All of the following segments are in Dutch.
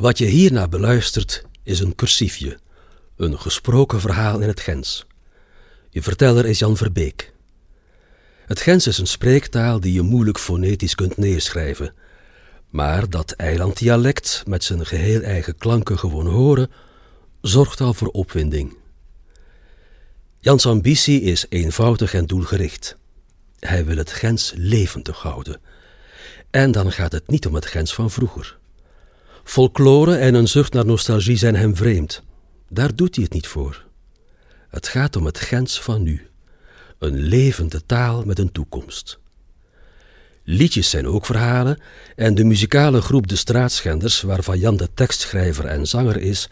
Wat je hierna beluistert is een cursiefje, een gesproken verhaal in het Gens. Je verteller is Jan Verbeek. Het Gens is een spreektaal die je moeilijk fonetisch kunt neerschrijven, maar dat eilanddialect met zijn geheel eigen klanken gewoon horen, zorgt al voor opwinding. Jans ambitie is eenvoudig en doelgericht. Hij wil het Gens levendig houden. En dan gaat het niet om het Gens van vroeger. Folklore en een zucht naar nostalgie zijn hem vreemd. Daar doet hij het niet voor. Het gaat om het Gens van nu. Een levende taal met een toekomst. Liedjes zijn ook verhalen en de muzikale groep De Straatschenders, waarvan Jan de tekstschrijver en zanger is,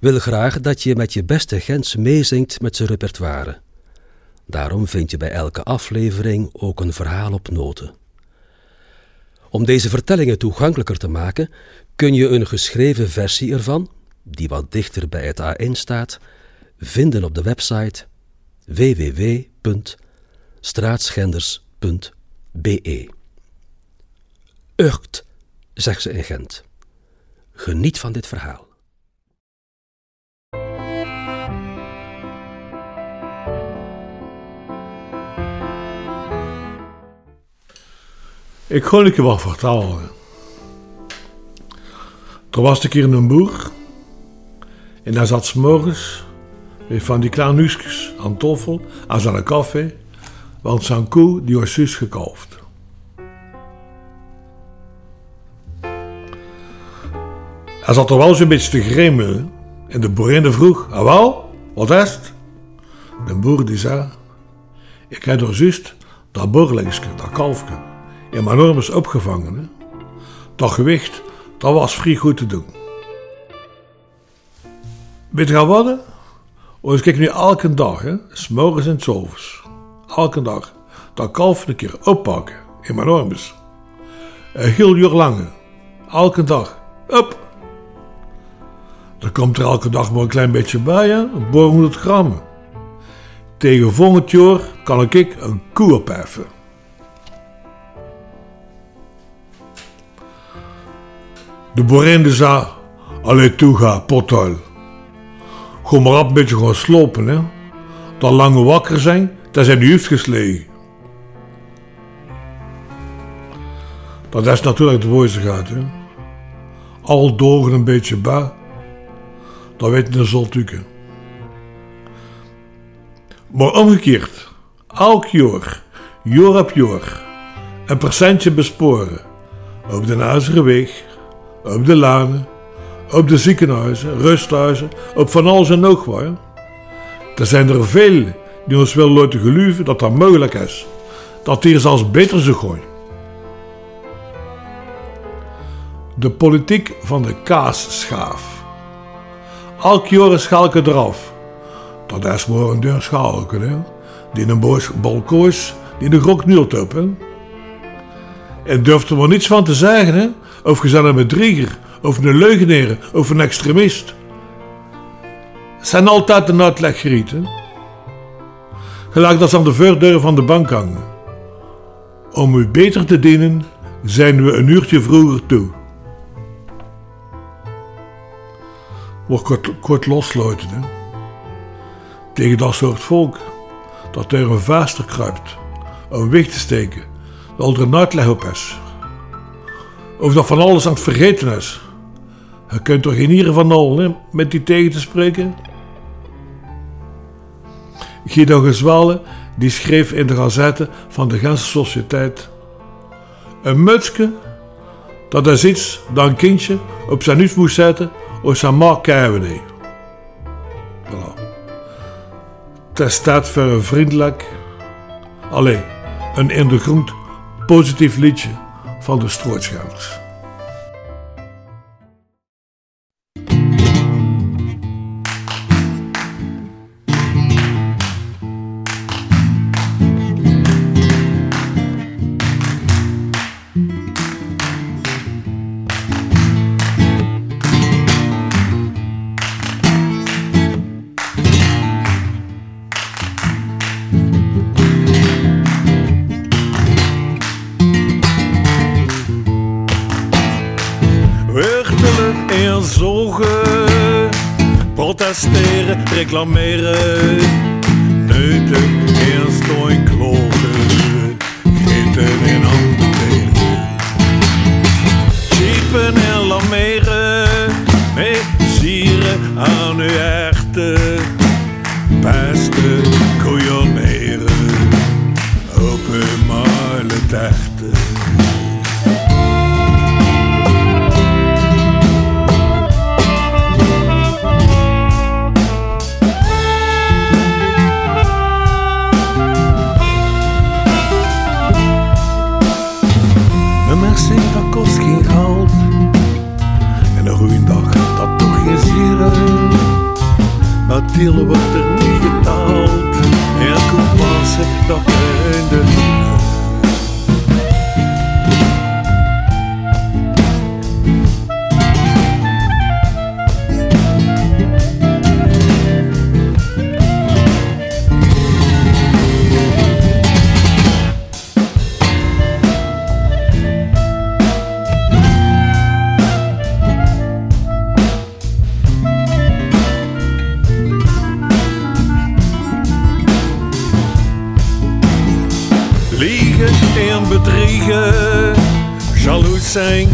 wil graag dat je met je beste Gens meezingt met zijn repertoire. Daarom vind je bij elke aflevering ook een verhaal op noten. Om deze vertellingen toegankelijker te maken, kun je een geschreven versie ervan, die wat dichter bij het A1 staat, vinden op de website www.straatschenders.be. Ucht, zegt ze in Gent. Geniet van dit verhaal. Ik een keer wat vertellen. Er was een keer een boer. En hij zat s'morgens met van die kleine aan toffel aan zijn koffie. Want zijn koe die was zus gekauft. Hij zat er wel zo'n beetje te grimmen. En de boerin vroeg, ah wel, wat is het? De boer die zei, ik heb er juist dat borlingsje, dat kalfje, in is opgevangen. Hè? Dat gewicht, dat was vrij goed te doen. Weet je wat? Ik kijk nu elke dag, hè, s morgens en s overs. Elke dag. Dat kalf een keer oppakken in mijn arms. Een heel uur lang. Elke dag. Op. Dan komt er elke dag maar een klein beetje bij, hè? Een 100 gram. Tegen volgend jaar kan ik een koe opheffen. De boerin zei, allee toe ga, potuil. Gewoon maar op een beetje gaan slopen, hè. Dat lange wakker zijn, dat zijn die hoofd geslegen. Dat is natuurlijk de woeste gaat, hè. Al dogen een beetje bij, dat weet de zoltuken. Maar omgekeerd, elk jaar, jaar op een percentje besporen op de ijzeren weg, op de lanen, op de ziekenhuizen, rusthuizen, op van alles en nog wat. Er zijn er veel die ons willen laten geloven dat dat mogelijk is. Dat hier zelfs beter zou gooien. De politiek van de kaasschaaf. Elk jaar is schalke eraf. Dat is maar een deur schalke, hè. Die een boos balkoos, die de grok nielt op. En durft er maar niets van te zeggen, hè. Of je een bedrieger, of een leugenaar, of een extremist. Het zijn altijd een uitleggerieten. Gelijk dat ze aan de voordeur van de bank hangen. Om u beter te dienen, zijn we een uurtje vroeger toe. Wordt kort, kort losluiten, hè? Tegen dat soort volk, dat er een vaster kruipt, om weg te steken, dat er een uitleg op is. Of dat van alles aan het vergeten is. Je kunt toch geen hier van al met die tegen te spreken? Guido Gezwale die schreef in de gazette van de Gentse Sociëteit. Een mutsje, dat is iets dat een kindje op zijn neus moest zetten als zijn ma kijken Voilà. Het staat voor een vriendelijk, alleen een in de positief liedje van de Strootschouwers. zorgen. Protesteren, reclameren, neuten eerst stoinklokken, gitten en handen. stillen we morgen zal hoe zijn